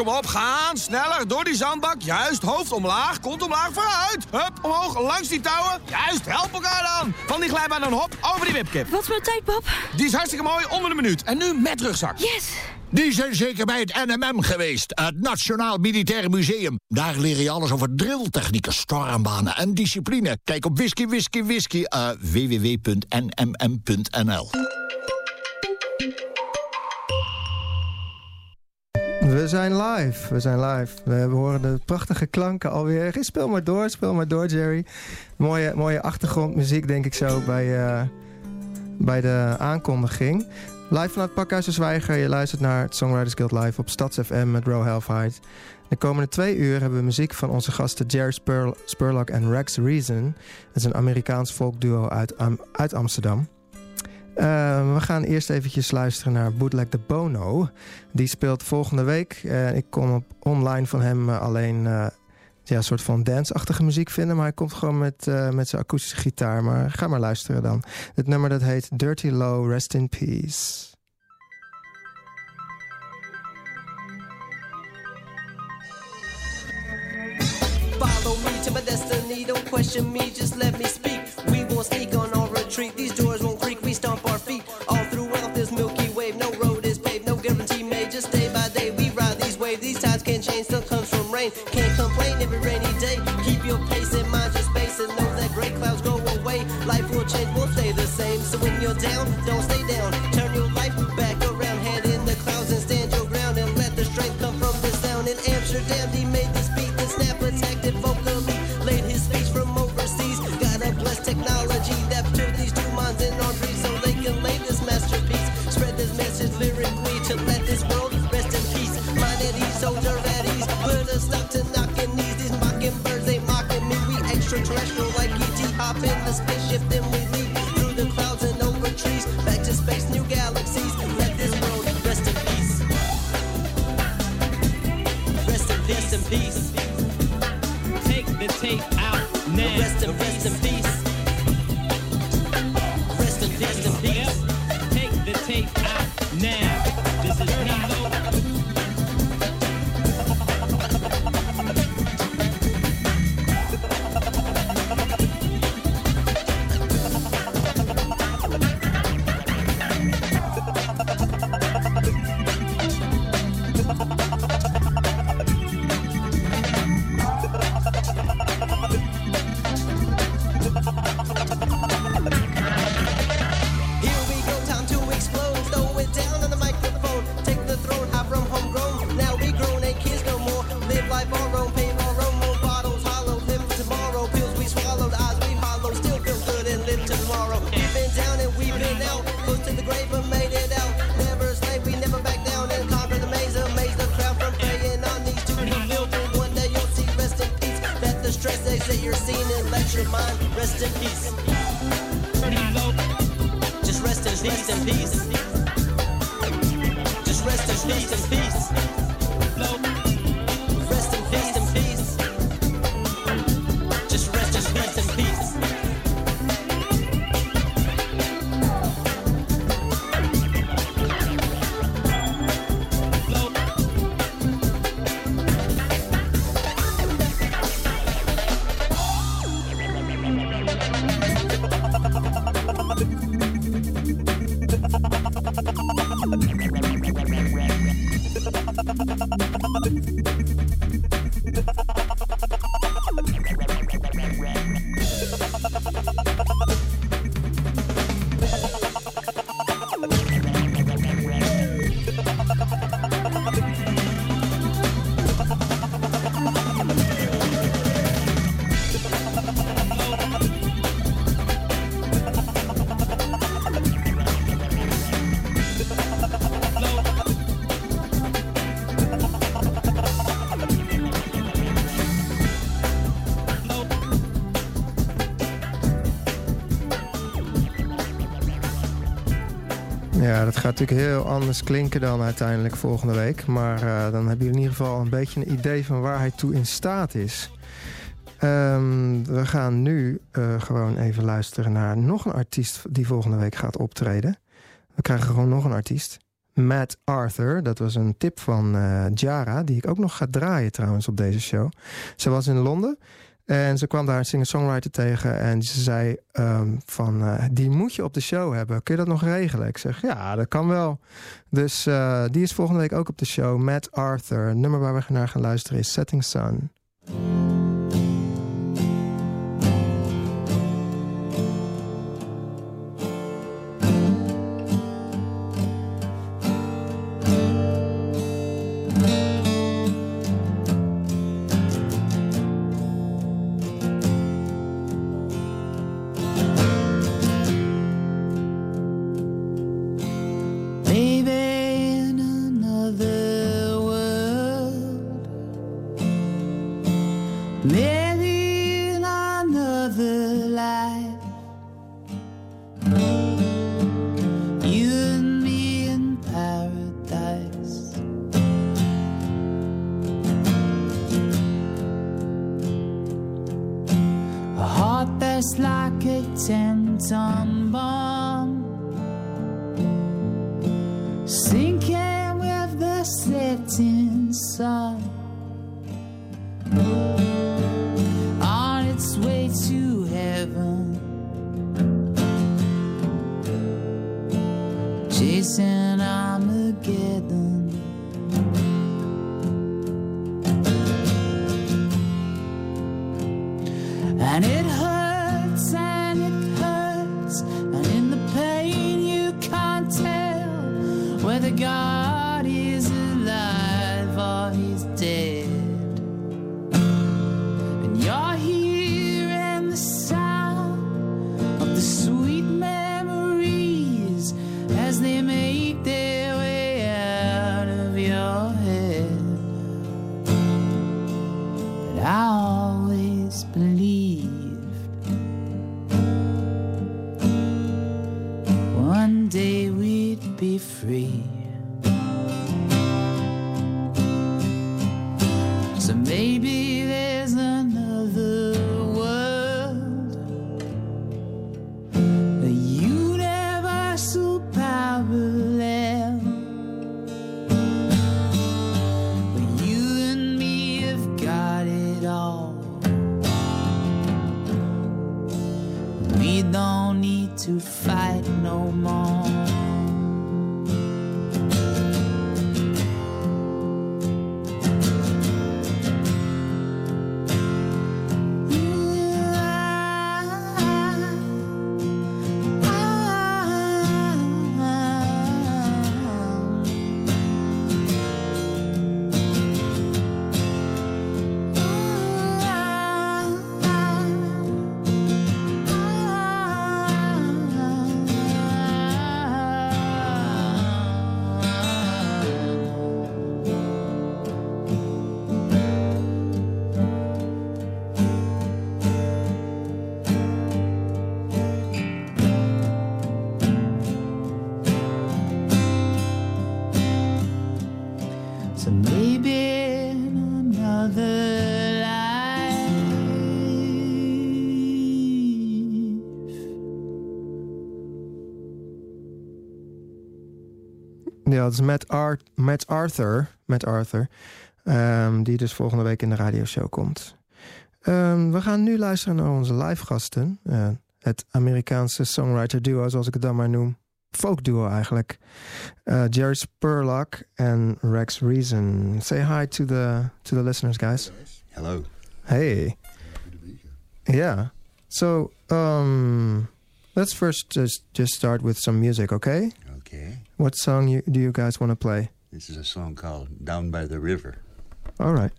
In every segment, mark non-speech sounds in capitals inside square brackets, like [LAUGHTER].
Kom op, gaan. Sneller, door die zandbak. Juist, hoofd omlaag, kont omlaag, vooruit. Hup, omhoog, langs die touwen. Juist, help elkaar dan. Van die glijbaan dan hop, over die wipkip. Wat is mijn tijd, pap? Die is hartstikke mooi, onder de minuut. En nu met rugzak. Yes! Die zijn zeker bij het NMM geweest, het Nationaal Militair Museum. Daar leer je alles over drilltechnieken, stormbanen en discipline. Kijk op whisky, whisky, whisky, uh, www.nmm.nl. zijn live, we zijn live. We horen de prachtige klanken alweer. Speel maar door, speel maar door, Jerry. Mooie, mooie achtergrondmuziek, denk ik zo, bij, uh, bij de aankondiging. Live vanuit Pakhuis Zwijger. Je luistert naar het Songwriters Guild Live op Stads FM met Row Halfheid. De komende twee uur hebben we muziek van onze gasten Jerry Spur Spurlock en Rex Reason. Het is een Amerikaans folkduo uit, uit Amsterdam. Uh, we gaan eerst eventjes luisteren naar Bootleg de Bono. Die speelt volgende week. Uh, ik kon op online van hem uh, alleen ja, een soort van dance-achtige muziek vinden. Maar hij komt gewoon met, met zijn akoestische gitaar. Maar ga maar luisteren dan. Het nummer dat heet Dirty Low, Rest in Peace. Follow me to my destiny, don't question me, just let me speak. We won't sneak on Can't complain every rainy day. Keep your pace and mind your space and know that gray clouds go away. Life will change, we'll stay the same. So when you're down, don't stay down. Turn your life back around, head in the clouds and stand your ground and let the strength come from the sound. In Amsterdam, he made this beat, the snap protected vocally. Laid his speech from overseas. Got a blessed technology that put these two minds in Dat gaat natuurlijk heel anders klinken dan uiteindelijk volgende week. Maar uh, dan hebben jullie in ieder geval een beetje een idee van waar hij toe in staat is. Um, we gaan nu uh, gewoon even luisteren naar nog een artiest die volgende week gaat optreden. We krijgen gewoon nog een artiest. Matt Arthur. Dat was een tip van eh, Jara, die ik ook nog ga draaien trouwens op deze show. Ze was in Londen en ze kwam daar een singer-songwriter tegen. En ze zei ehm, van, eh, die moet je op de show hebben. Kun je dat nog regelen? Ik zeg, ja, dat kan wel. Dus eh, die is volgende week ook op de show. Matt Arthur. Het nummer waar we naar gaan luisteren is Setting Sun. To fight no more. Ja, dat is Matt, Matt Arthur. Matt Arthur. ehm, die dus volgende week in de radioshow komt. Ehm, we gaan nu luisteren naar onze live gasten. Eh, het Amerikaanse songwriter duo, zoals ik het dan maar noem. Folk duo eigenlijk. Eh, Jerry Spurlock en Rex Reason. Say hi to the, to the listeners, guys. Hello. Hey. Yeah. So, um, let's first just, just start with some music, okay? Okay. What song you, do you guys want to play? This is a song called Down by the River. All right.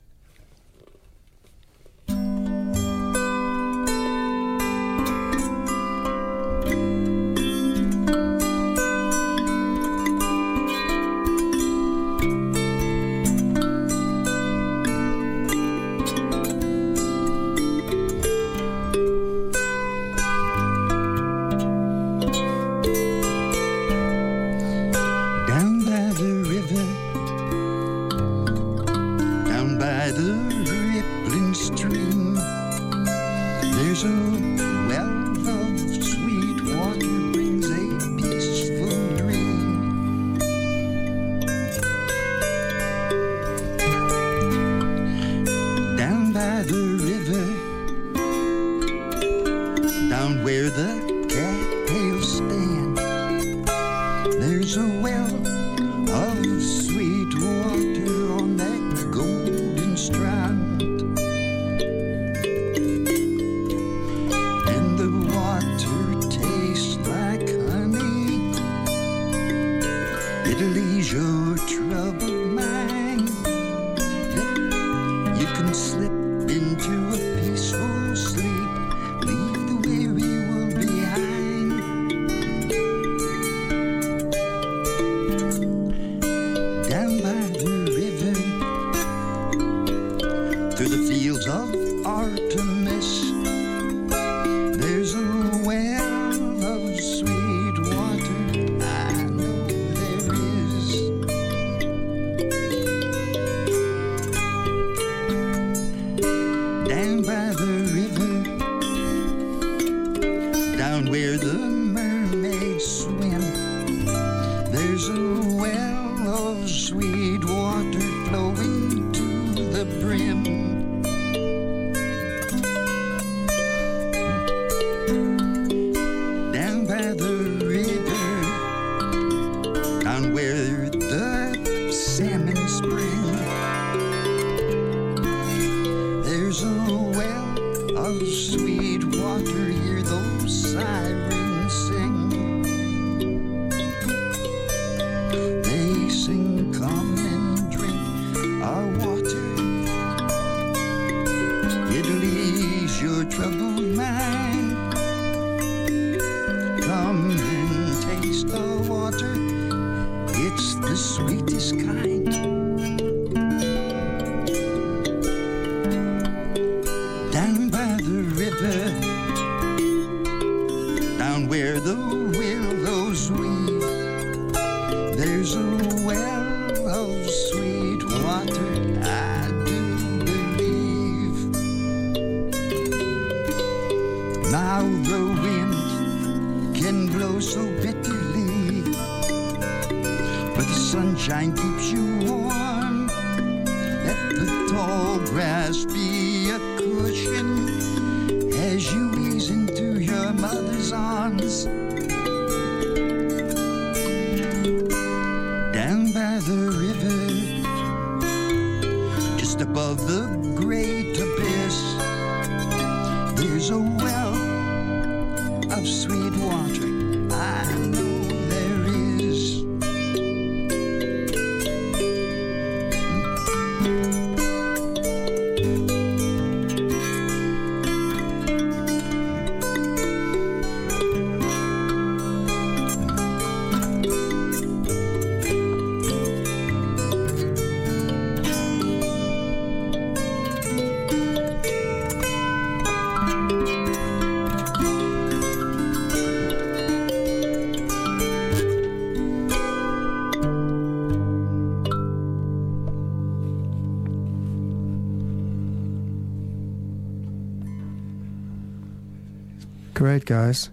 Great, guys.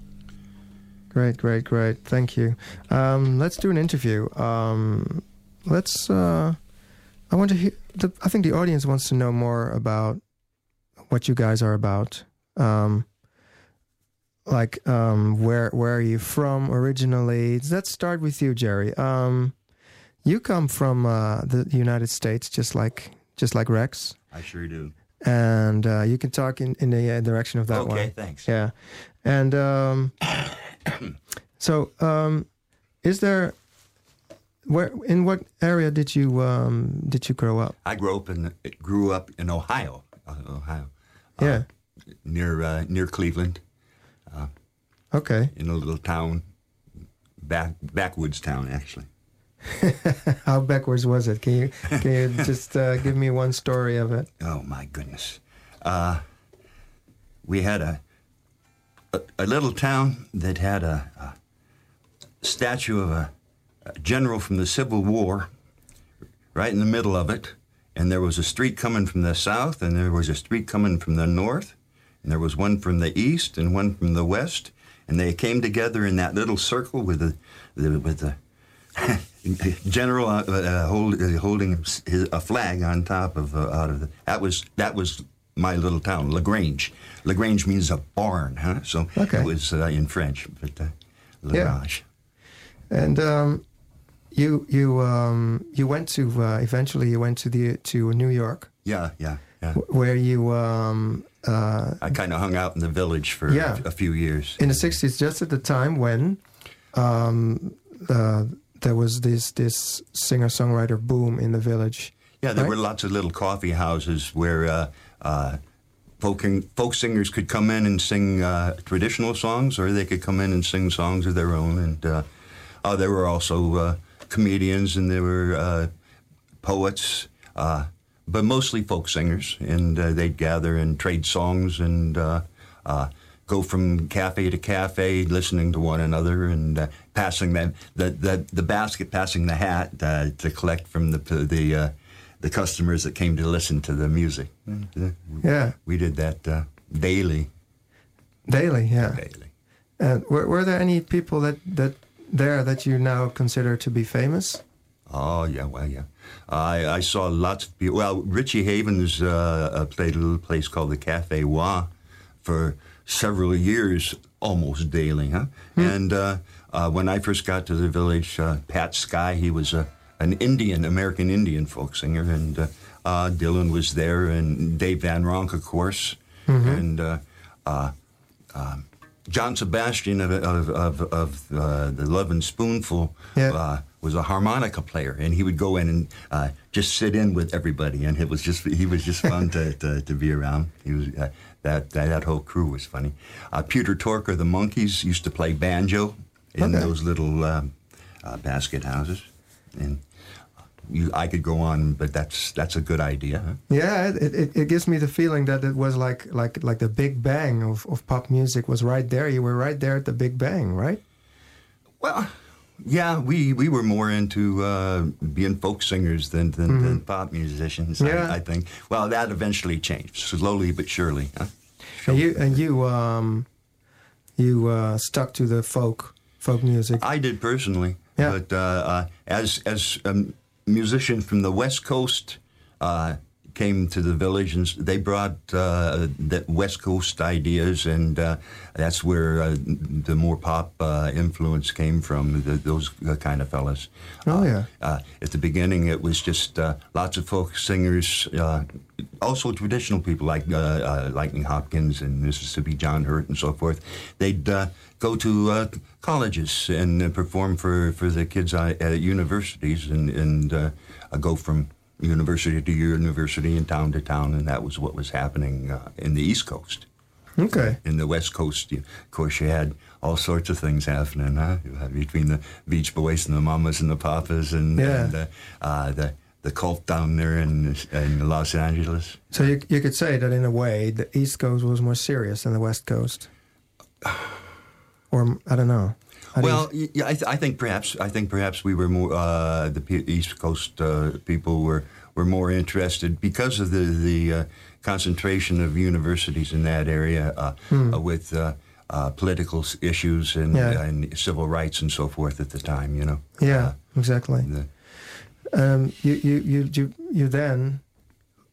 Great, great, great. Thank you. Um, let's do an interview. Um, let's. Uh, I want to hear. The, I think the audience wants to know more about what you guys are about. Um, like, um, where where are you from originally? Let's start with you, Jerry. Um, you come from uh, the United States, just like just like Rex, I sure do. And uh, you can talk in in the uh, direction of that one. Okay, thanks. Yeah, and um, [COUGHS] so um, is there where in what area did you um, did you grow up? I grew up in grew up in Ohio, uh, Ohio, yeah. near uh, near Cleveland, Okay. in a little town, back backwoods town actually. [LAUGHS] How backwards was it? Can you can you [LAUGHS] just uh, give me one story of it? Oh my goodness. Uh, we had a, a a little town that had a, a statue of a, a general from the Civil War right in the middle of it, and there was a street coming from the south, and there was a street coming from the north, and there was one from the east and one from the west, and they came together in that little circle with the, the with the [LAUGHS] general uh, uh, hold, uh, holding his, a flag on top of uh, out of the, that was that was my little town, Lagrange. Lagrange means a barn, huh? So Okay. it was uh, in French, but uh, Lagrange. And um, you you um, you went to uh, eventually you went to the to New York Yeah, yeah, yeah. where you um, uh, I kind of hung out in the village for Yeah. a, a few years. in the '60s, just at the time when um, there was this this singer songwriter boom in the village. Yeah, there right? were lots of little coffee houses where uh, uh, folk, folk singers could come in and sing uh, traditional songs, or they could come in and sing songs of their own. And uh, uh, there were also uh, comedians, and there were uh, poets, uh, but mostly folk singers. And uh, they'd gather and trade songs and uh, uh, go from cafe to cafe, listening to one another and uh, passing them the, the the basket, passing the hat uh, to collect from the the uh, the customers that came to listen to the music. Uh, Yeah, we did that uh, daily. daily. Yeah. Daily. And were, were there any people that that there that you now consider to be famous? Oh yeah, well yeah. I I saw lots of people. Well, Richie Havens uh, uh, played a little place called the Cafe Wha for several years, almost daily, huh? And uh, uh, when I first got to the village, uh, Pat Sky, he was a an Indian, American Indian folk singer, and uh, uh, Dylan was there, and Dave Van Ronk, of course, and. Uh, uh, um, John Sebastian of of of, of uh, the Lovin' Spoonful Yeah. uh, was a harmonica player, and he would go in and uh, just sit in with everybody, and it was just he was just fun to, [LAUGHS] to, to be around. He was uh, that, that that whole crew was funny. Uh, Peter Tork of the Monkees used to play banjo in Okay. those little um, uh, basket houses, and you, I could go on, but that's that's a good idea. Huh? Yeah, it, it, it gives me the feeling that it was like like like the Big Bang of, of pop music was right there. You were right there at the Big Bang, right? Well, yeah, we, we were more into uh, being folk singers than, than, than pop musicians. Yeah. I, I think. Well, that eventually changed slowly but surely. Huh? And you and you um, you uh, stuck to the folk folk music. I did personally, Yeah. but uh, uh, as as a musician from the West Coast uh, came to the village, and they brought uh, the West Coast ideas, and uh, that's where uh, the more pop uh, influence came from. The, those uh, kind of fellas. Oh, Uh, yeah. Uh, at the beginning, it was just uh, lots of folk singers, uh, also traditional people like uh, uh, Lightnin' Hopkins and Mississippi John Hurt and so forth. They'd uh, go to uh, colleges and uh, perform for, for the kids at universities and, and go from university to university and town to town, and that was what was happening uh, in the East Coast Okay. in the West Coast, you, of course, you had all sorts of things happening, huh? You had Between the Beach Boys and the Mamas and the Papas and, Yeah. and uh, uh, the the cult down there in in Los Angeles. So you you could say that in a way the East Coast was more serious than the West Coast, or I don't know. How do you- Well, yeah, I, th- I think perhaps I think perhaps we were more uh, the P- East Coast uh, people were were more interested because of the the uh, concentration of universities in that area uh, uh, with. Uh, uh, political issues and, Yeah. and civil rights and so forth at the time, you know. yeah, exactly. The, Um, you, you you you you then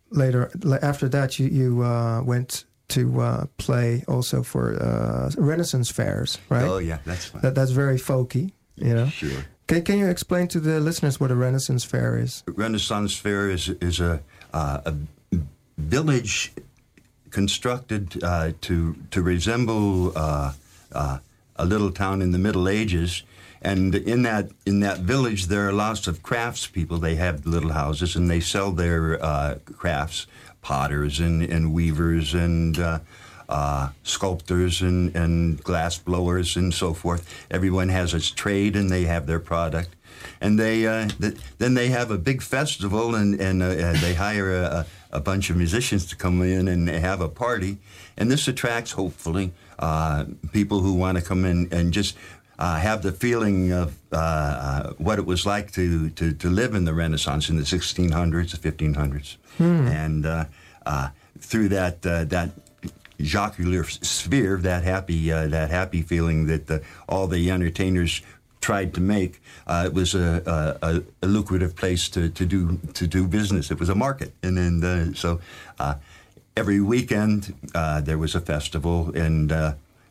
later after that you you uh, went to uh, play also for uh, Renaissance fairs, right? Oh yeah, that's fine. That that's very folky, you know. Sure. Can can you explain to the listeners what a Renaissance fair is? Renaissance Fair is is a uh, a village constructed uh, to to resemble uh, uh, a little town in the Middle Ages. And in that in that village, there are lots of craftspeople. They have little houses, and they sell their uh, crafts, potters and, and weavers and uh, uh, sculptors and, and glass blowers and so forth. Everyone has its trade, and they have their product and they uh, th- then they have a big festival and and uh, they hire a, a bunch of musicians to come in and they have a party, and this attracts hopefully uh, people who want to come in and just. Uh, have the feeling of uh, uh, what it was like to, to, to live in the Renaissance in the 1600s, the 1500s, and uh, uh, through that uh, that jocular sphere, that happy uh, that happy feeling that all the entertainers tried to make. Uh, it was a, a, a lucrative place to, to do to do business. It was a market, and then uh, so uh, every weekend uh, there was a festival, and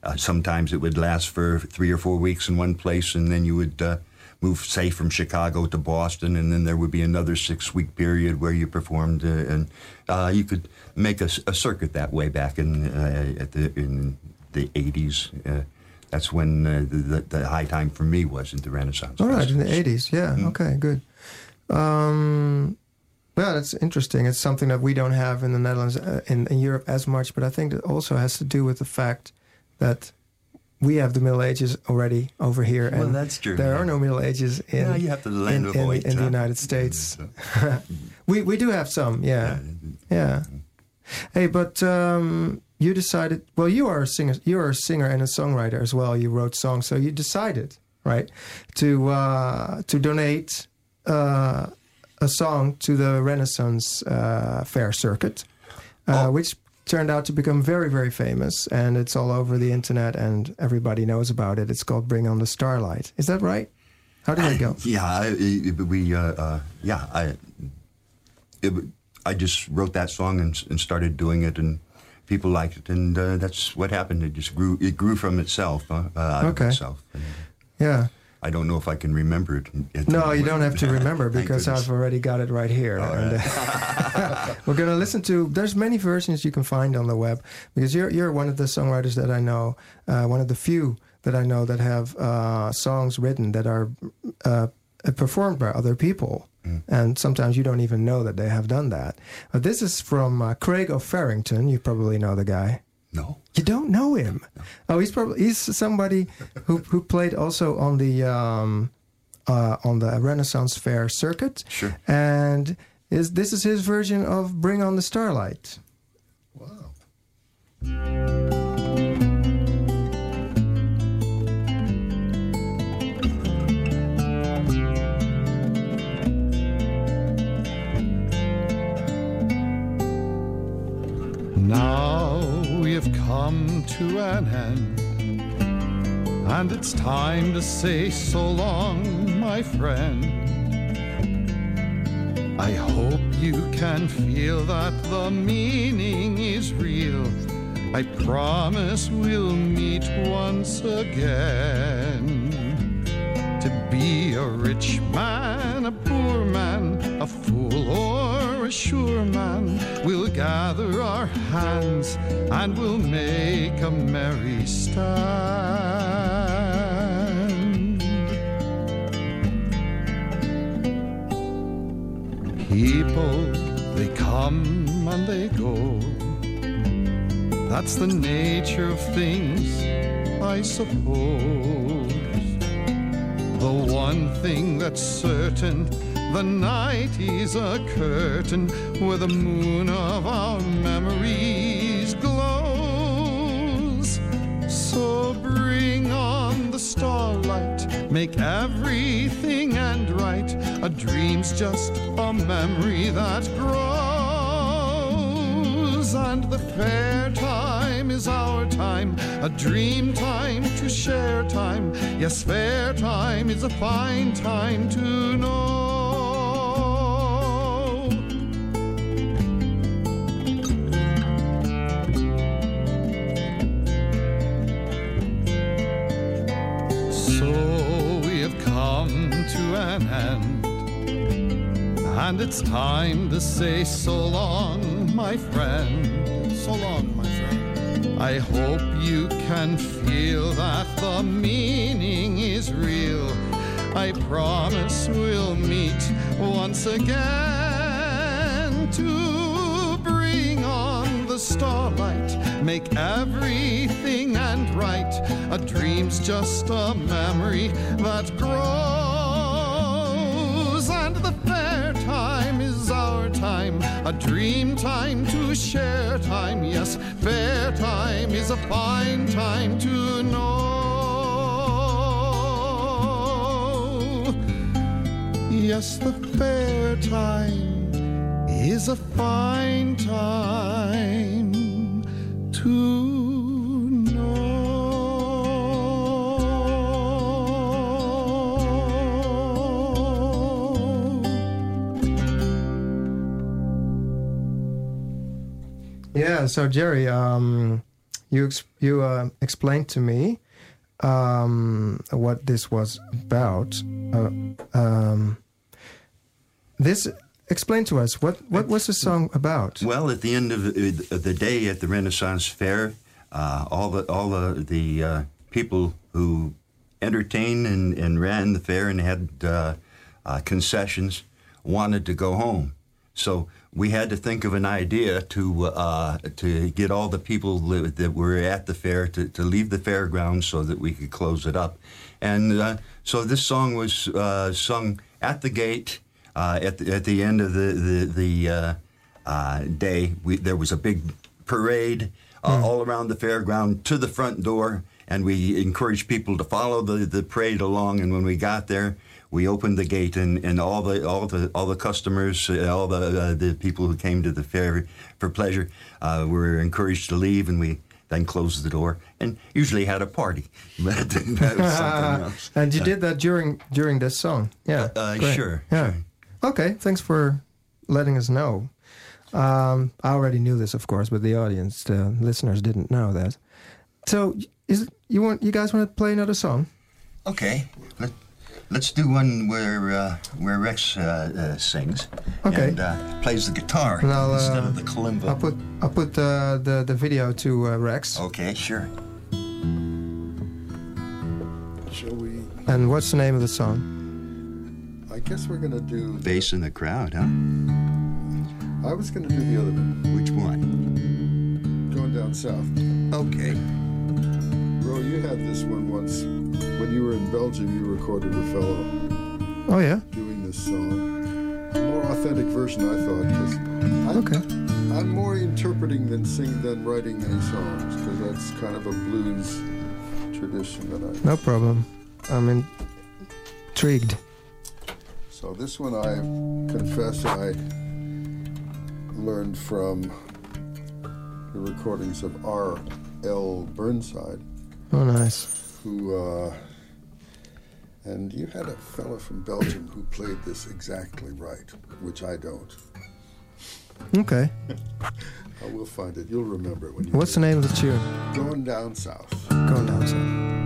uh, sometimes it would last for three or four weeks in one place, and then you would uh, move, say, from Chicago to Boston, and then there would be another six-week period where you performed, uh, and uh, you could make a circuit that way back in uh, at the in the '80s. Uh, that's when uh, the, the, high time for me was in the Renaissance. All right, in the 80s. Yeah. Mm. Okay, good. Um, well, that's interesting. It's something that we don't have in the Netherlands, uh, in, in Europe as much, but I think it also has to do with the fact that we have the Middle Ages already over here, Well, and that's true, there yeah. are no Middle Ages in, you have the land in, in, in the? United States. [LAUGHS] [LAUGHS] We we do have some, yeah, yeah. Hey, but um, you decided. Well, you are a singer. You are a singer and a songwriter as well. You wrote songs, so you decided, right, to uh, to donate uh, a song to the Renaissance uh, Fair circuit, uh, Oh. which turned out to become very, very famous, and it's all over the internet, and everybody knows about it. It's called "Bring On the Starlight." Is that right? How did [LAUGHS] it go? Yeah, we, uh, uh, yeah, I, it, I just wrote that song and, and started doing it, and people liked it, and uh, that's what happened. It just grew. It grew from itself, uh, uh, out Okay. of itself. And Yeah. I don't know if I can remember it. No, you don't have to [LAUGHS] remember because. I've already got it right here. And, uh, [LAUGHS] [LAUGHS] we're gonna listen to. There's many versions you can find on the web because you're you're one of the songwriters that I know, uh, one of the few that I know that have uh, songs written that are uh, performed by other people. Mm. And sometimes you don't even know that they have done that. But this is from uh, Craig O'Farrington. You probably know the guy. No. You don't know him? Oh, he's probably he's somebody who who played also on the um, uh, on the Renaissance Fair circuit. Sure. And is this is his version of "Bring On the Starlight." Wow. Now we have come to an end, and it's time to say so long, my friend. I hope you can feel that the meaning is real. I promise we'll meet once again. To be a rich man, a poor man, a fool or sure man, we'll gather our hands and we'll make a merry stand. People, they come and they go. That's the nature of things, I suppose. The one thing that's certain, the night is a curtain where the moon of our memories glows. So bring on the starlight, make everything end right. A dream's just a memory that grows, and the fair time is our time, a dream time to share time. Yes, fair time is a fine time to know. And it's time to say so long, my friend. So long, my friend. I hope you can feel that the meaning is real. I promise we'll meet once again to bring on the starlight, make everything end right. A dream's just a memory that grows, and the fair time is our time, a dream time to share time. Yes, fair time is a fine time to know. Yes, the fair time is a fine time to Yeah, so Jerry, um, you ex- you uh, explained to me um, what this was about. Uh, um, this explain to us what what was the song about? Well, at the end of the, day at the Renaissance Fair, uh, all the all the the uh, people who entertained and, and ran the fair and had uh, uh, concessions wanted to go home. So we had to think of an idea to uh, to get all the people that were at the fair to, to leave the fairgrounds so that we could close it up. And uh, so this song was uh, sung at the gate uh, at the, at the end of the the, the uh, uh, day. We, there was a big parade uh, all around the fairground to the front door, and we encouraged people to follow the, the parade along. And when we got there, we opened the gate, and, and all the all the all the customers, uh, all the uh, the people who came to the fair for pleasure, uh, were encouraged to leave, and we. Then closed the door and usually had a party. [LAUGHS] But that was something [LAUGHS] else. and you did that during during this song. Yeah. Uh, sure. Yeah. sure. Okay. Thanks for letting us know. Um, I already knew this, of course, but the audience, the listeners, didn't know that. So, is it, you want you guys want to play another song? Okay, Let, let's do one where uh, where Rex uh, uh, sings Okay. and uh, plays the guitar And I'll, instead uh, of the kalimba. I'll put I'll put uh, the the video to uh, Rex. Okay, sure. Shall we? And what's the name of the song? I guess we're gonna do. Bass in the crowd, huh? I was gonna do the other one, Which one? going down south. Okay. You had this one once when you were in Belgium. You recorded a fellow Oh yeah. doing this song. More authentic version, I thought, because Okay. I'm more interpreting than singing than writing any songs, because that's kind of a blues tradition that I. No problem. I'm intrigued. So this one, I confess, I learned from the recordings of R. L. Burnside, Oh nice. who, uh, and you had a fella from Belgium who played this exactly right, which I don't. Okay. [LAUGHS] I will find it. You'll remember it when you. What's the name of the tune? Going down south. Going down south.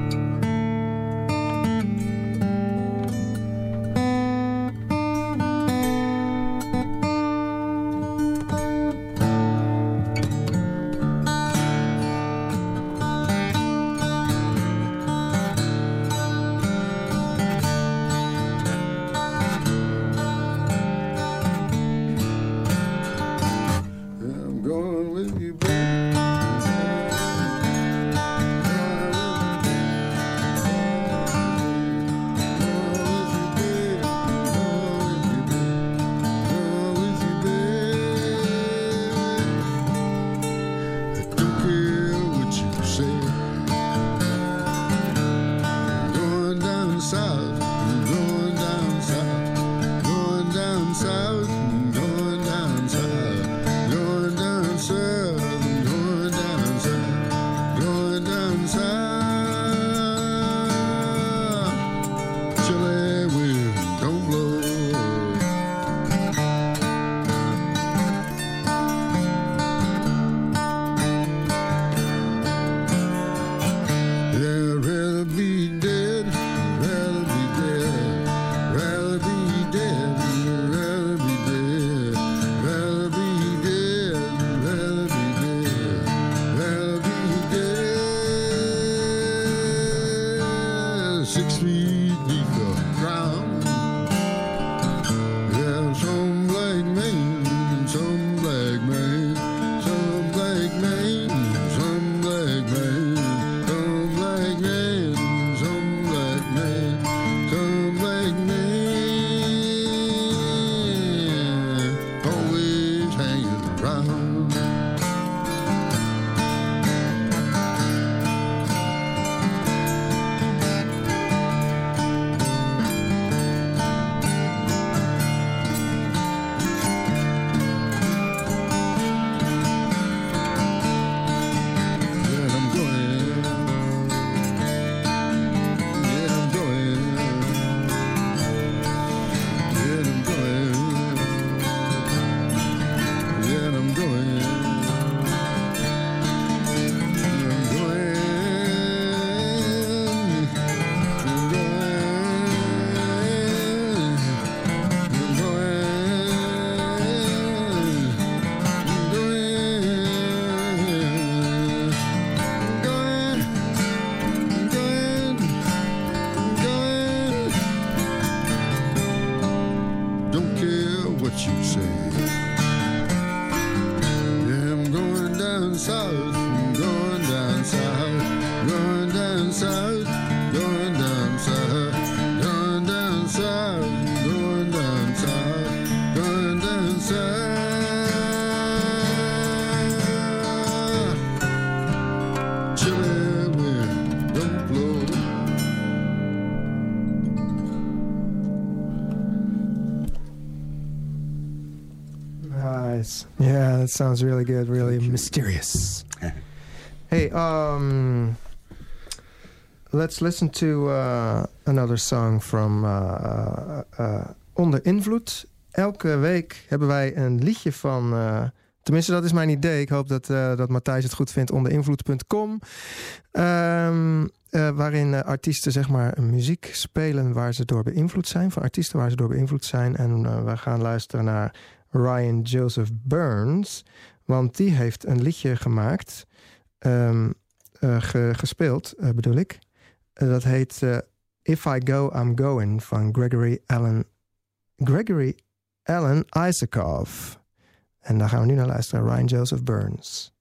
That sounds really good. Really mysterious. [LAUGHS] hey, um, let's listen to uh, another song from uh, uh, Onder Invloed. Elke week hebben wij een liedje van. uh, tenminste, dat is mijn idee. Ik hoop dat, uh, dat Matthijs het goed vindt. Onderinvloed.com. Ehm, eh, waarin eh, artiesten zeg maar muziek spelen waar ze door beïnvloed zijn. Van artiesten waar ze door beïnvloed zijn. En uh, we gaan luisteren naar Ryan Joseph Burns. Want die heeft een liedje gemaakt. Um, ge, gespeeld, bedoel ik. dat heet If I Go, I'm Going van Gregory Allen. Gregory Allen Isakov. En daar gaan we nu naar luisteren. Ryan Joseph Burns.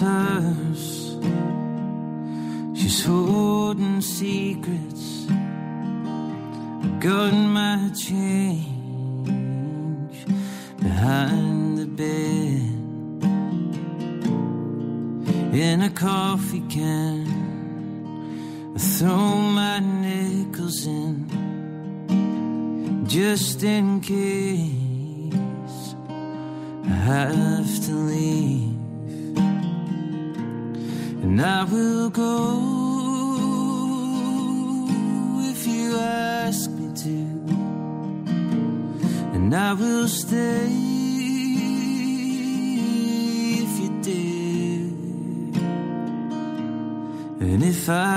This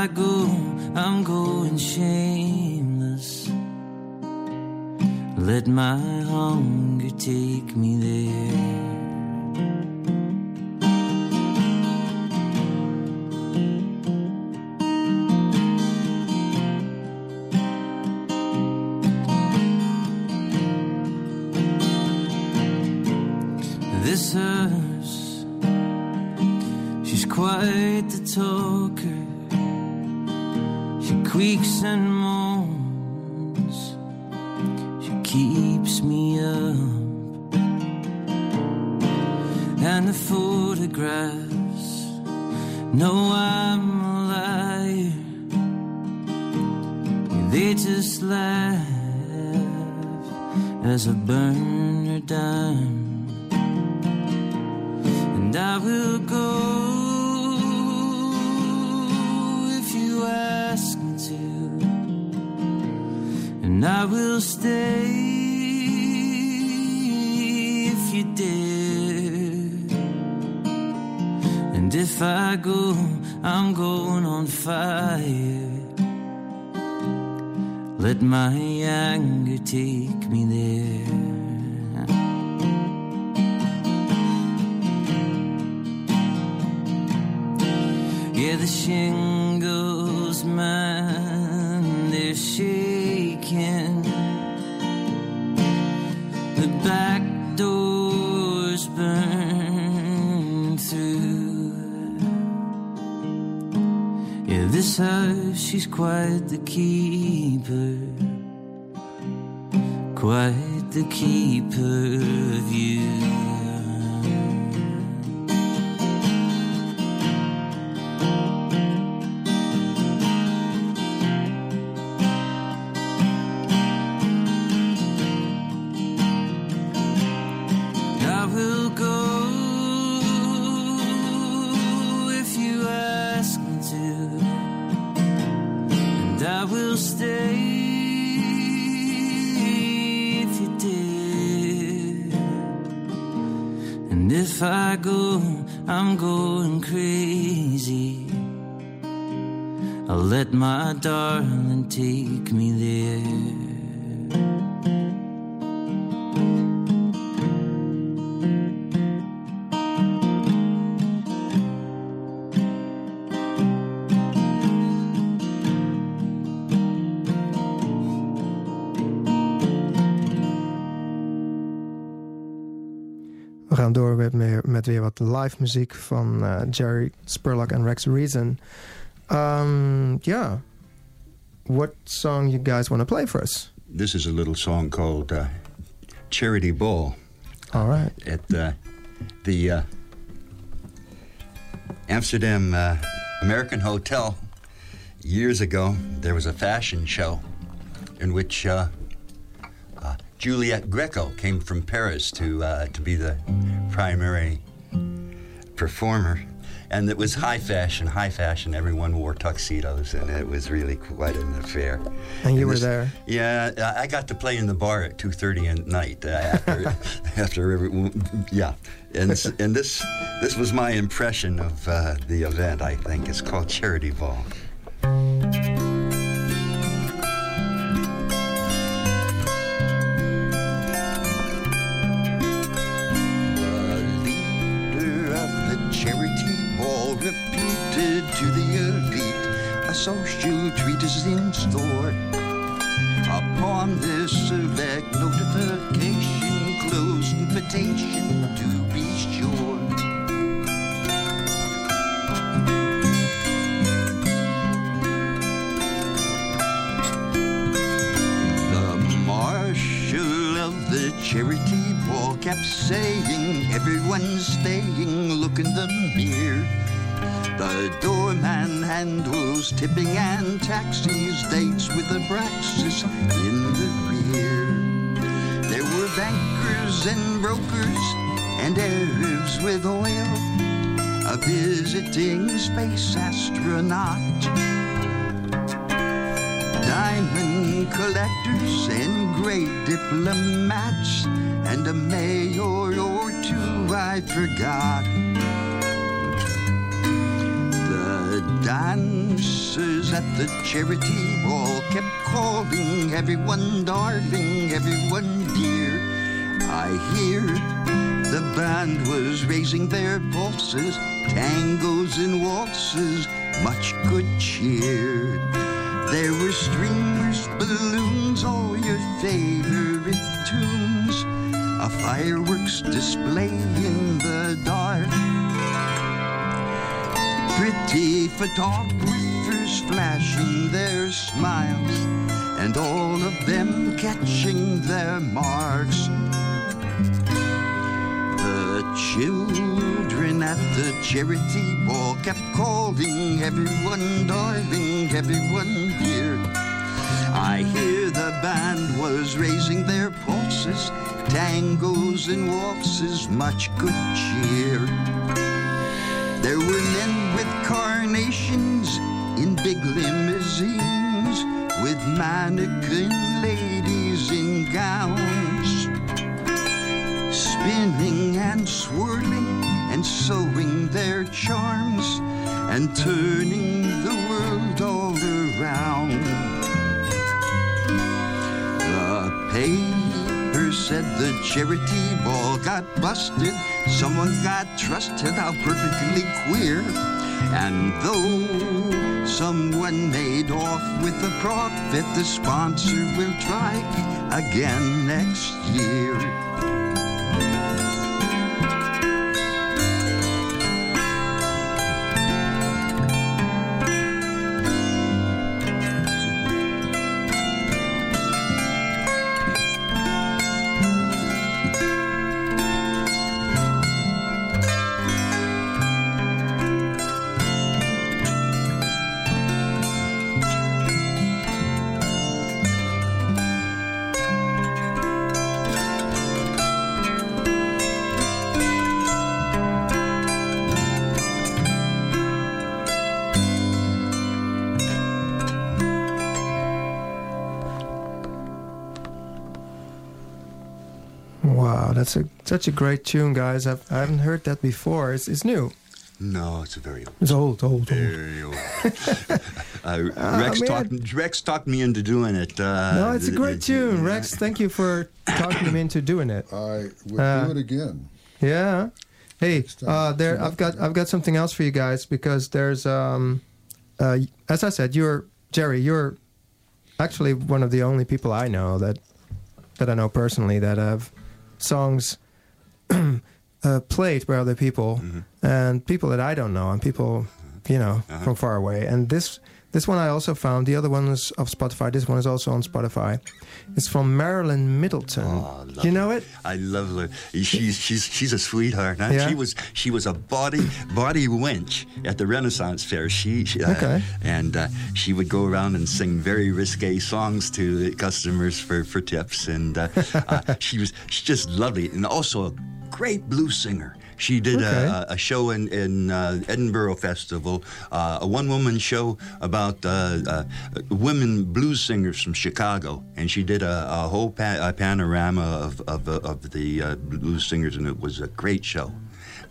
I go, I'm going shameless. Let my hunger take me there. Keeps me up. And the photographs know I'm a liar. They just laugh as I burn her down and I will go if you ask me to, and I will stay if I go, I'm going on fire. Let my anger take me there. Yeah, the shingles, man, they're shaking. Yeah, this she's quite the keeper. Quite the keeper of you. I'm going crazy. I'll let my darling take me there. Gaan door met, meer, met weer wat live muziek van eh, Jerry Spurlock en Rex Reason. Um, yeah. What song you guys want to play for us? This is a little song called uh, Charity Ball. All right. At uh, the uh, Amsterdam uh, American Hotel years ago, there was a fashion show in which uh, Greco came from Paris to uh, to be the primary performer, and it was high fashion. High fashion. Everyone wore tuxedos, and it was really quite an affair. And you were this- there. Yeah, I I got to play in the bar at two thirty at night uh, after [LAUGHS] after every yeah, and and this this was my impression of uh, the event. I think it's called Charity Ball. Social treatise in store. Upon this select notification, close invitation to be sure. The marshal of the charity ball kept saying, Everyone's staying, look in the mirror. The doorman handles tipping and taxis, dates with the Braxis in the rear. There were bankers and brokers and Arabs with oil, a visiting space astronaut diamond collectors and great diplomats, and a mayor or two I forgot. The dancers at the charity ball kept calling everyone darling, everyone dear. I hear the band was raising their pulses, tangos and waltzes, much good cheer. There were streamers, balloons, all your favorite tunes, a fireworks display in the dark. Pretty photographers flashing their smiles, and all of them catching their marks. The children at the charity ball kept calling everyone darling, everyone dear. I hear the band was raising their pulses, tangos and waltzes, much good cheer. There were men with carnations in big limousines, with mannequin ladies in gowns. Spinning and swirling and sewing their charms and turning the the charity ball got busted, someone got trusted out perfectly queer. And though someone made off with the profit, the sponsor will try again next year. Such a great tune, guys. I've, I haven't heard that before. It's, it's new. No, it's a very old. It's old, old, old. Very old. [LAUGHS] uh, Ah, Rex, man. talked, Rex talked me into doing it. Uh, no, it's a great tune, Rex. Thank you for talking me into doing it. I would Uh, do it again. Yeah. Hey, uh, there. I've got I've got something else for you guys because there's um, uh, as I said, you're Jerry. You're actually one of the only people I know that that I know personally that have songs [CLEARS THROAT] uh, played by other people and people that I don't know and people you know from far away. And this this one I also found. The other one is of Spotify. This one is also on Spotify. It's from Marilyn Middleton. Oh, you know it? I love her. She's she's she's a sweetheart. Huh? Yeah? She was she was a body body wench at the Renaissance Fair. She, she uh, Okay. and uh, she would go around and sing very risque songs to the customers for for tips. And uh, uh, [LAUGHS] she was she's just lovely and also a great blues singer. She did Okay. a, a show in, in uh, Edinburgh Festival, uh, a one woman show about uh, uh, women blues singers from Chicago. And she did a, a whole pa- a panorama of, of, of the uh, blues singers, and it was a great show.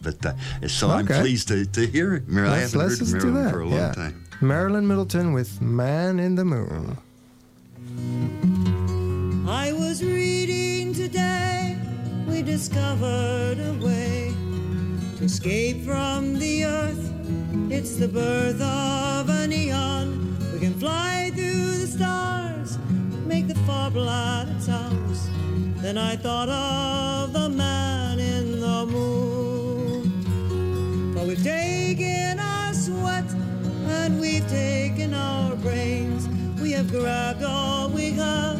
But uh, so I'm pleased to, to hear it. Mar- Let's, haven't let's heard just of do Marilyn that. for a long yeah. time. Marilyn Middleton with Man in the Moon. I was reading today, we discovered a way to escape from the earth. It's the birth of a neon. We can fly through the stars, make the far planets ours. Then I thought of the man in the moon. But we've taken our sweat and we've taken our brains. We have grabbed all we have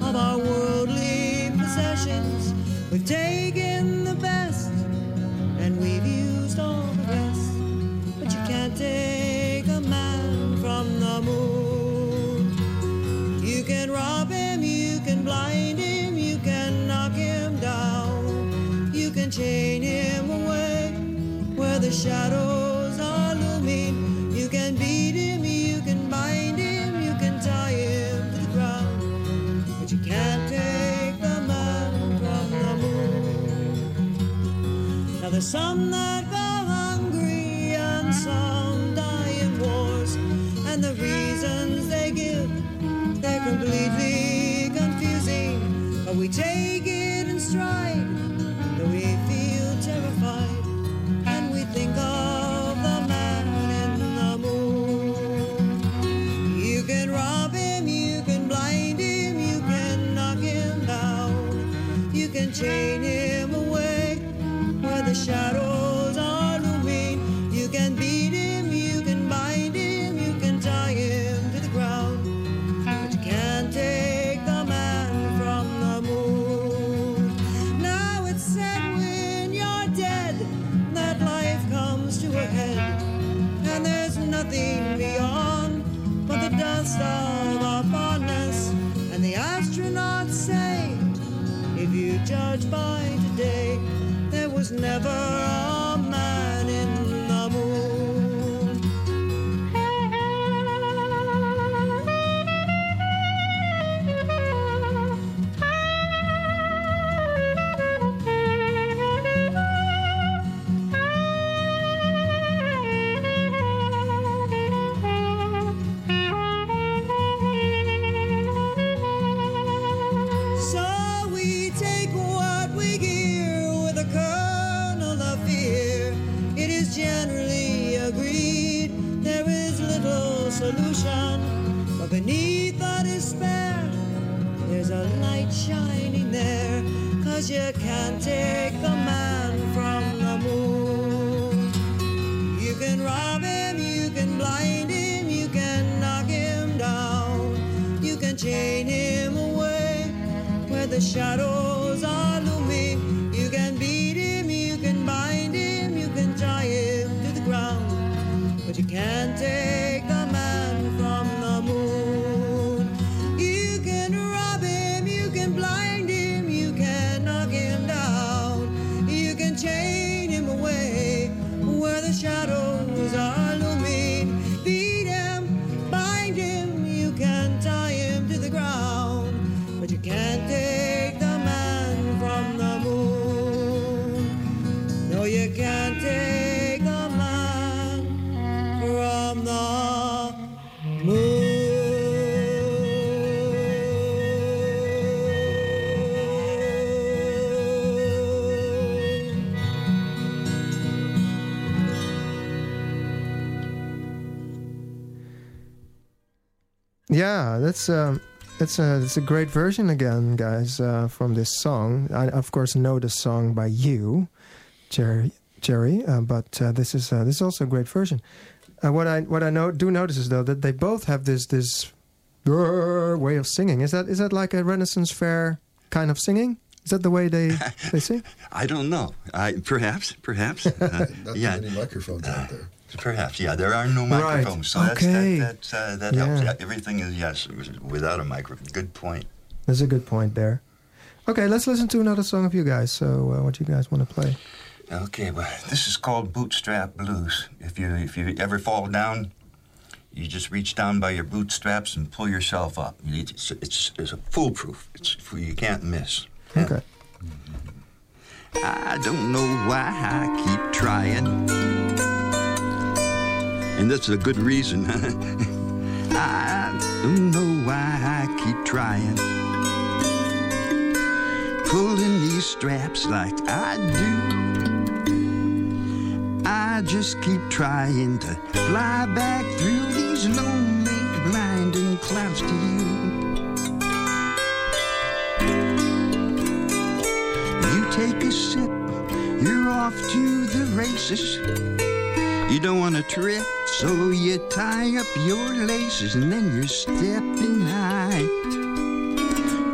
of our worldly possessions. We've taken the best and we've used all the rest. But you can't take a man from the moon. You can rob him, you can blind him, you can knock him down. You can chain him away where the shadows some where that's um, that's a that's a great version again, guys, uh, from this song. I of course know the song by you, Jerry. Jerry, uh, but uh, this is uh, this is also a great version. Uh, what I what I know do notice is though that they both have this this uh, way of singing. Is that is that like a Renaissance fair kind of singing? Is that the way they [LAUGHS] they sing? I don't know. I, perhaps, perhaps. [LAUGHS] Uh, Not yeah, too many microphones out there. Perhaps. Yeah, there are no Right. microphones, so Okay. that's, that that, uh, that Yeah. helps. Yeah, everything is yes without a microphone. Good point. That's a good point there. Okay, let's listen to another song of you guys. So, uh, what you guys want to play? Okay, well, this is called Bootstrap Blues. If you if you ever fall down, you just reach down by your bootstraps and pull yourself up. It's it's, it's a foolproof. It's you can't miss. Okay. I don't know why I keep trying, and that's a good reason. [LAUGHS] I don't know why I keep trying, pulling these straps like I do. I just keep trying to fly back through these lonely, blinding clouds to you. You take a sip, you're off to the races. You don't want to trip, so you tie up your laces and then you're stepping high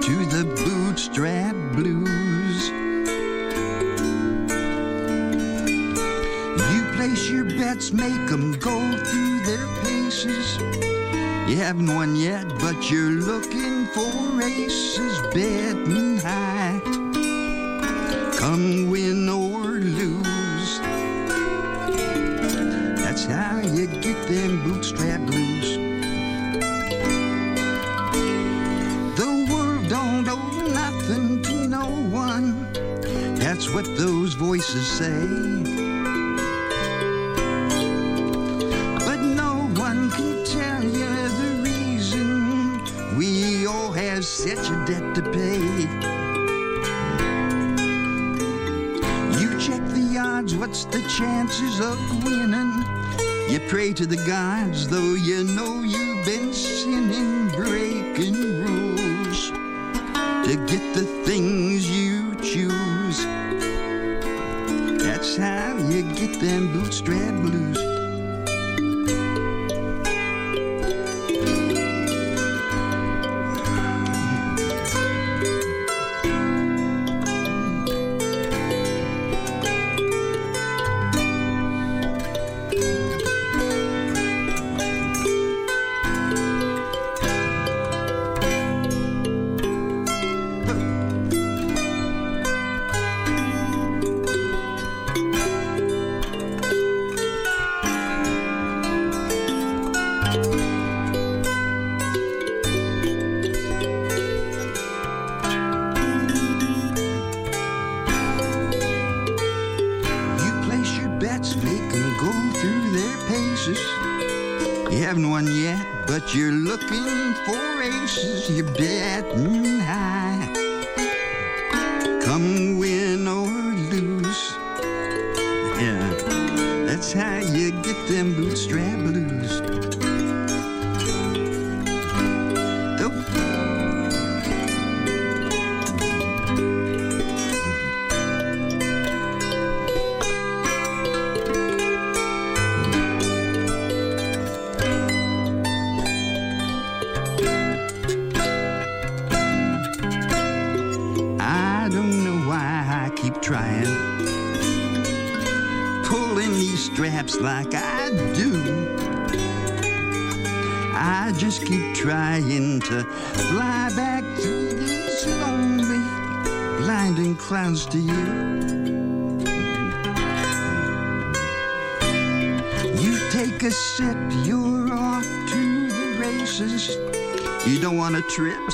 to the bootstrap blues. You place your bets, make them go through their paces. You haven't won yet, but you're looking for aces, betting high. Come win or voices say. But no one can tell you the reason we all have such a debt to pay. You check the odds, what's the chances of winning? You pray to the gods, though you know you've been sinning,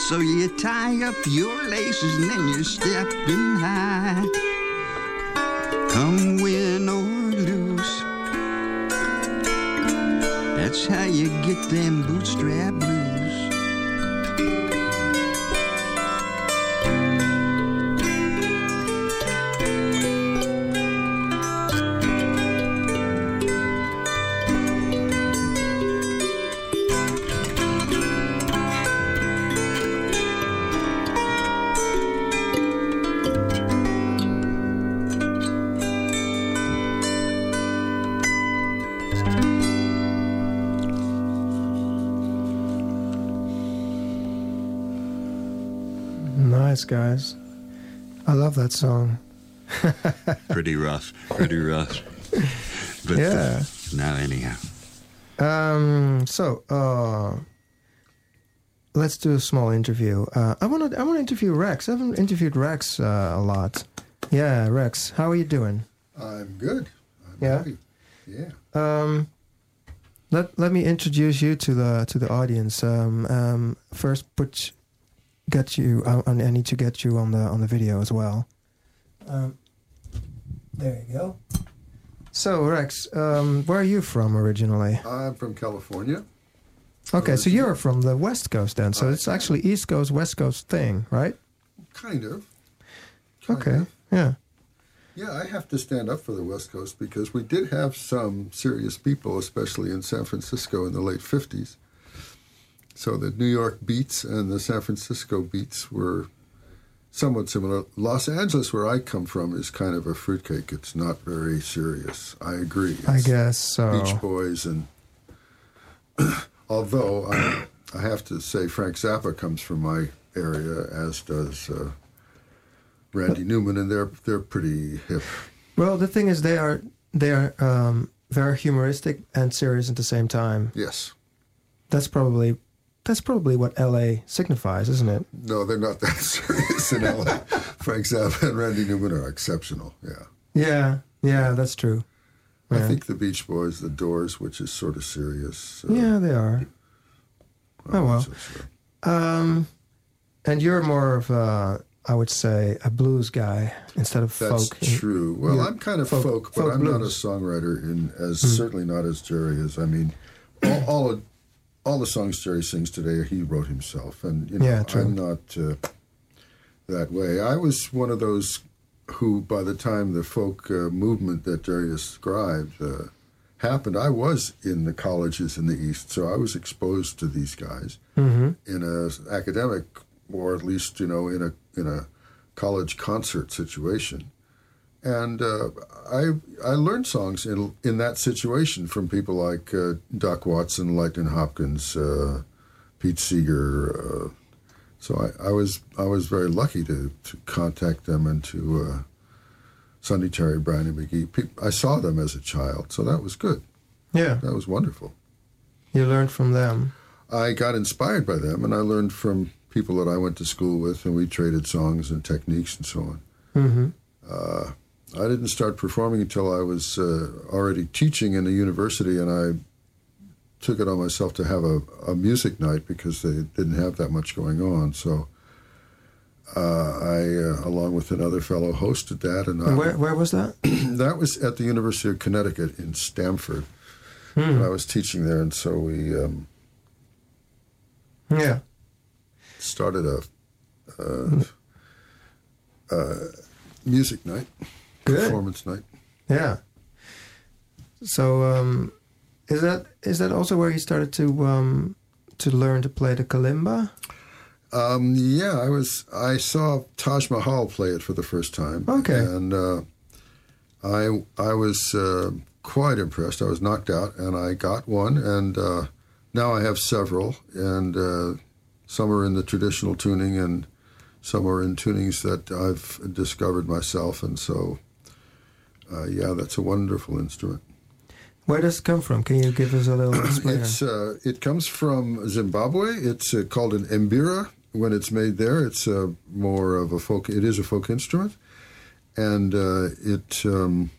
so you tie up your laces and then you're stepping high. Come win or lose. That's how you get them bootstrap blues. That song. Pretty rough. Pretty rough. But uh, Yeah. now, anyhow. Um. So, uh, let's do a small interview. Uh, I want to. I want to interview Rex. I haven't interviewed Rex uh, a lot. Yeah, Rex. How are you doing? I'm good. I'm Yeah? happy. Yeah. Um, let Let me introduce you to the to the audience. Um. um first, put get you. I, I need to get you on the on the video as well. Um. There you go. So Rex, um, where are you from originally? I'm from California. Okay, so you're from the West Coast then. So it's actually East Coast, West Coast thing, right? Kind of. Okay. Yeah. Yeah, I have to stand up for the West Coast because we did have some serious people, especially in San Francisco in the late 50s. So the New York beats and the San Francisco beats were somewhat similar. Los Angeles, where I come from, is kind of a fruitcake. It's not very serious. I agree. I guess so. Beach Boys and [CLEARS THROAT] although I, I have to say Frank Zappa comes from my area, as does uh, Randy Newman, and they're they're pretty hip. Well, the thing is, they are they are um, very humoristic and serious at the same time. Yes. That's probably that's probably what L.A. signifies, isn't it? No, they're not that [LAUGHS] serious in LA. Frank Zappa and Randy Newman are exceptional. Yeah. Yeah. Yeah, that's true. I Yeah. think the Beach Boys, the Doors, which is sort of serious. uh, Yeah, they are. Oh well. Um, and you're more of a, I would say, a blues guy instead of That's folk. That's true. Well, I'm kind of folk, but I'm not a songwriter, in as Hmm. certainly not as Jerry is. I mean, all all, of, all the songs Jerry sings today, he wrote himself, and you know, Yeah. I'm not uh, that way. I was one of those who, by the time the folk uh, movement that Jerry described uh, happened, I was in the colleges in the East, so I was exposed to these guys Mhm. in a academic, or at least you know, in a in a college concert situation. And uh, I I learned songs in in that situation from people like uh, Doc Watson, Lightnin' Hopkins, uh, Pete Seeger. Uh, so I, I was I was very lucky to, to contact them and to uh, Sonny Terry, Brownie McGhee. Pe- I saw them as a child, so that was good. Yeah. That was wonderful. You learned from them. I got inspired by them, and I learned from people that I went to school with, and we traded songs and techniques and so on. Mm-hmm. I didn't start performing until I was uh, already teaching in a university, and I took it on myself to have a, a music night because they didn't have that much going on. So uh, I, uh, along with another fellow, hosted that, and, I, And where where was that? [CLEARS THROAT] that was at the University of Connecticut in Stamford. Hmm. I was teaching there, and so we um, Yeah. started a, uh, uh, music night, Good. performance night. Yeah. So um, is that is that also where you started to um, to learn to play the kalimba? Um, yeah, I was. I saw Taj Mahal play it for the first time. Okay. and uh, I I was uh, quite impressed. I was knocked out, and I got one, and uh, now I have several, and uh, some are in the traditional tuning, and some are in tunings that I've discovered myself, and so uh, yeah, that's a wonderful instrument. Where does it come from? Can you give us a little [CLEARS THROAT] explainer? It's uh, it comes from Zimbabwe. It's uh, called an mbira. When it's made there, it's uh, more of a folk. It is a folk instrument, and uh, it um,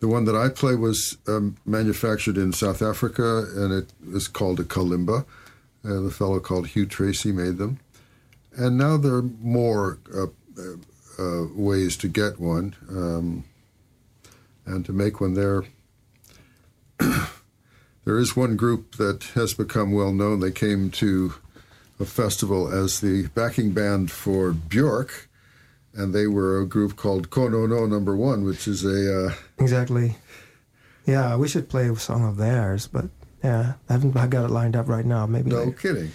the one that I play was um, manufactured in South Africa, and it is called a kalimba. Uh, the fellow called Hugh Tracey made them, and now there are more uh, uh, ways to get one um, and to make one there. [COUGHS] There is one group that has become well known. They came to a festival as the backing band for Björk, and they were a group called Konono No Number One, which is a uh, Exactly. Yeah, we should play a song of theirs, but yeah, I haven't I got it lined up right now. Maybe no later. kidding.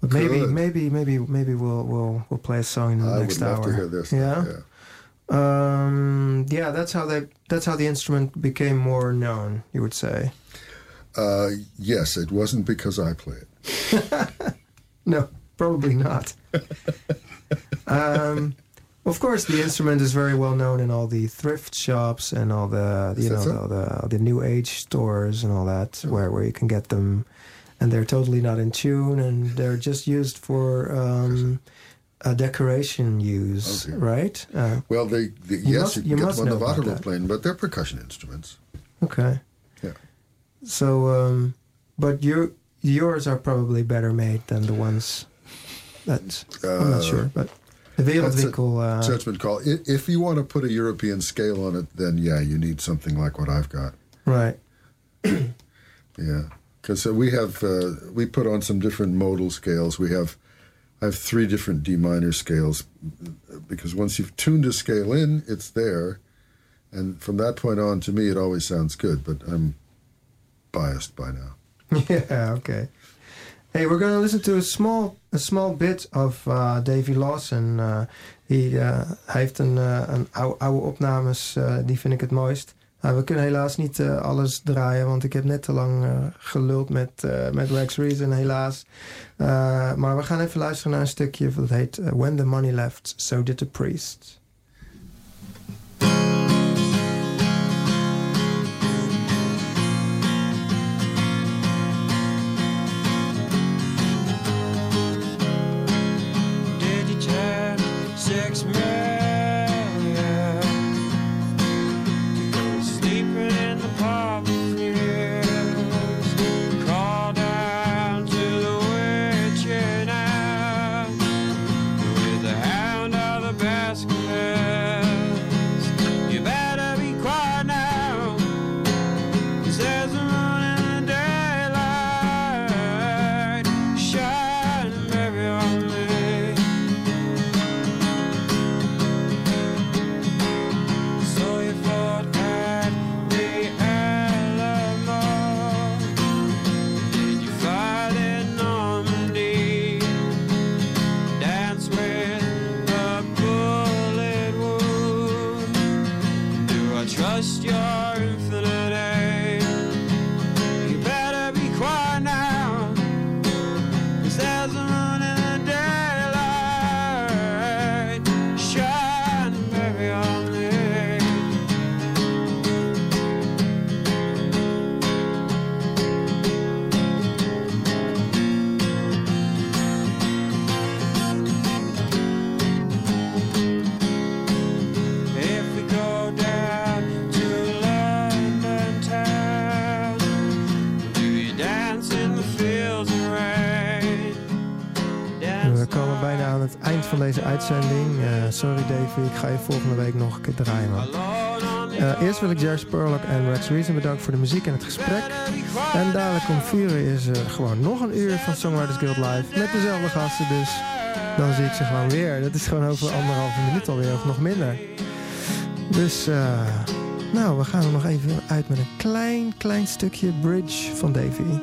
But maybe maybe maybe maybe we'll we'll we'll play a song in the I next would love hour. to hear this. Yeah. yeah. Um, yeah, that's how they that's how the instrument became more known. You would say. Uh, yes, it wasn't because I play it. [LAUGHS] No, probably not. Um, of course, the instrument is very well known in all the thrift shops and all the you know so? the, the the new age stores and all that, where where you can get them, and they're totally not in tune and they're just used for um, uh, decoration use, Okay. right? Uh, Well, they, they yes, must- you can you get them on the Waterloo plane, but they're percussion instruments. okay. Yeah. So, um, but your yours are probably better made than the ones that I'm not Uh, sure, but the a Wereldwinkel. Uh, judgment call. If you want to put a European scale on it, then yeah, you need something like what I've got. right. Yeah, because uh, we have uh, we put on some different modal scales. We have I have three different D minor scales because once you've tuned a scale in, it's there, and from that point on, to me, it always sounds good. But I'm biased by now. [LAUGHS] yeah. Okay. Hey, we're gonna listen to a small a small bit of uh, Davy Lawson. Uh, die, uh, hij heeft een, uh, een oude, oude opnames, uh, die vind ik het mooist. Nou, we kunnen helaas niet uh, alles draaien, want ik heb net te lang uh, geluld met, uh, met Reason, helaas. Maar we gaan even luisteren naar een stukje dat heet When the Money Left, So Did the Priest. There's a ik ga je volgende week nog een keer draaien. Man. Eh, eerst wil ik Jerry Spurlock en Rex Reason bedanken voor de muziek en het gesprek. En dadelijk om vier is er gewoon nog een uur van Songwriters Guild Live. Met dezelfde gasten, dus dan zie ik ze gewoon weer. Dat is gewoon over anderhalve minuut alweer, of nog minder. Dus, eh, nou, we gaan er nog even uit met een klein, klein stukje bridge van Davy.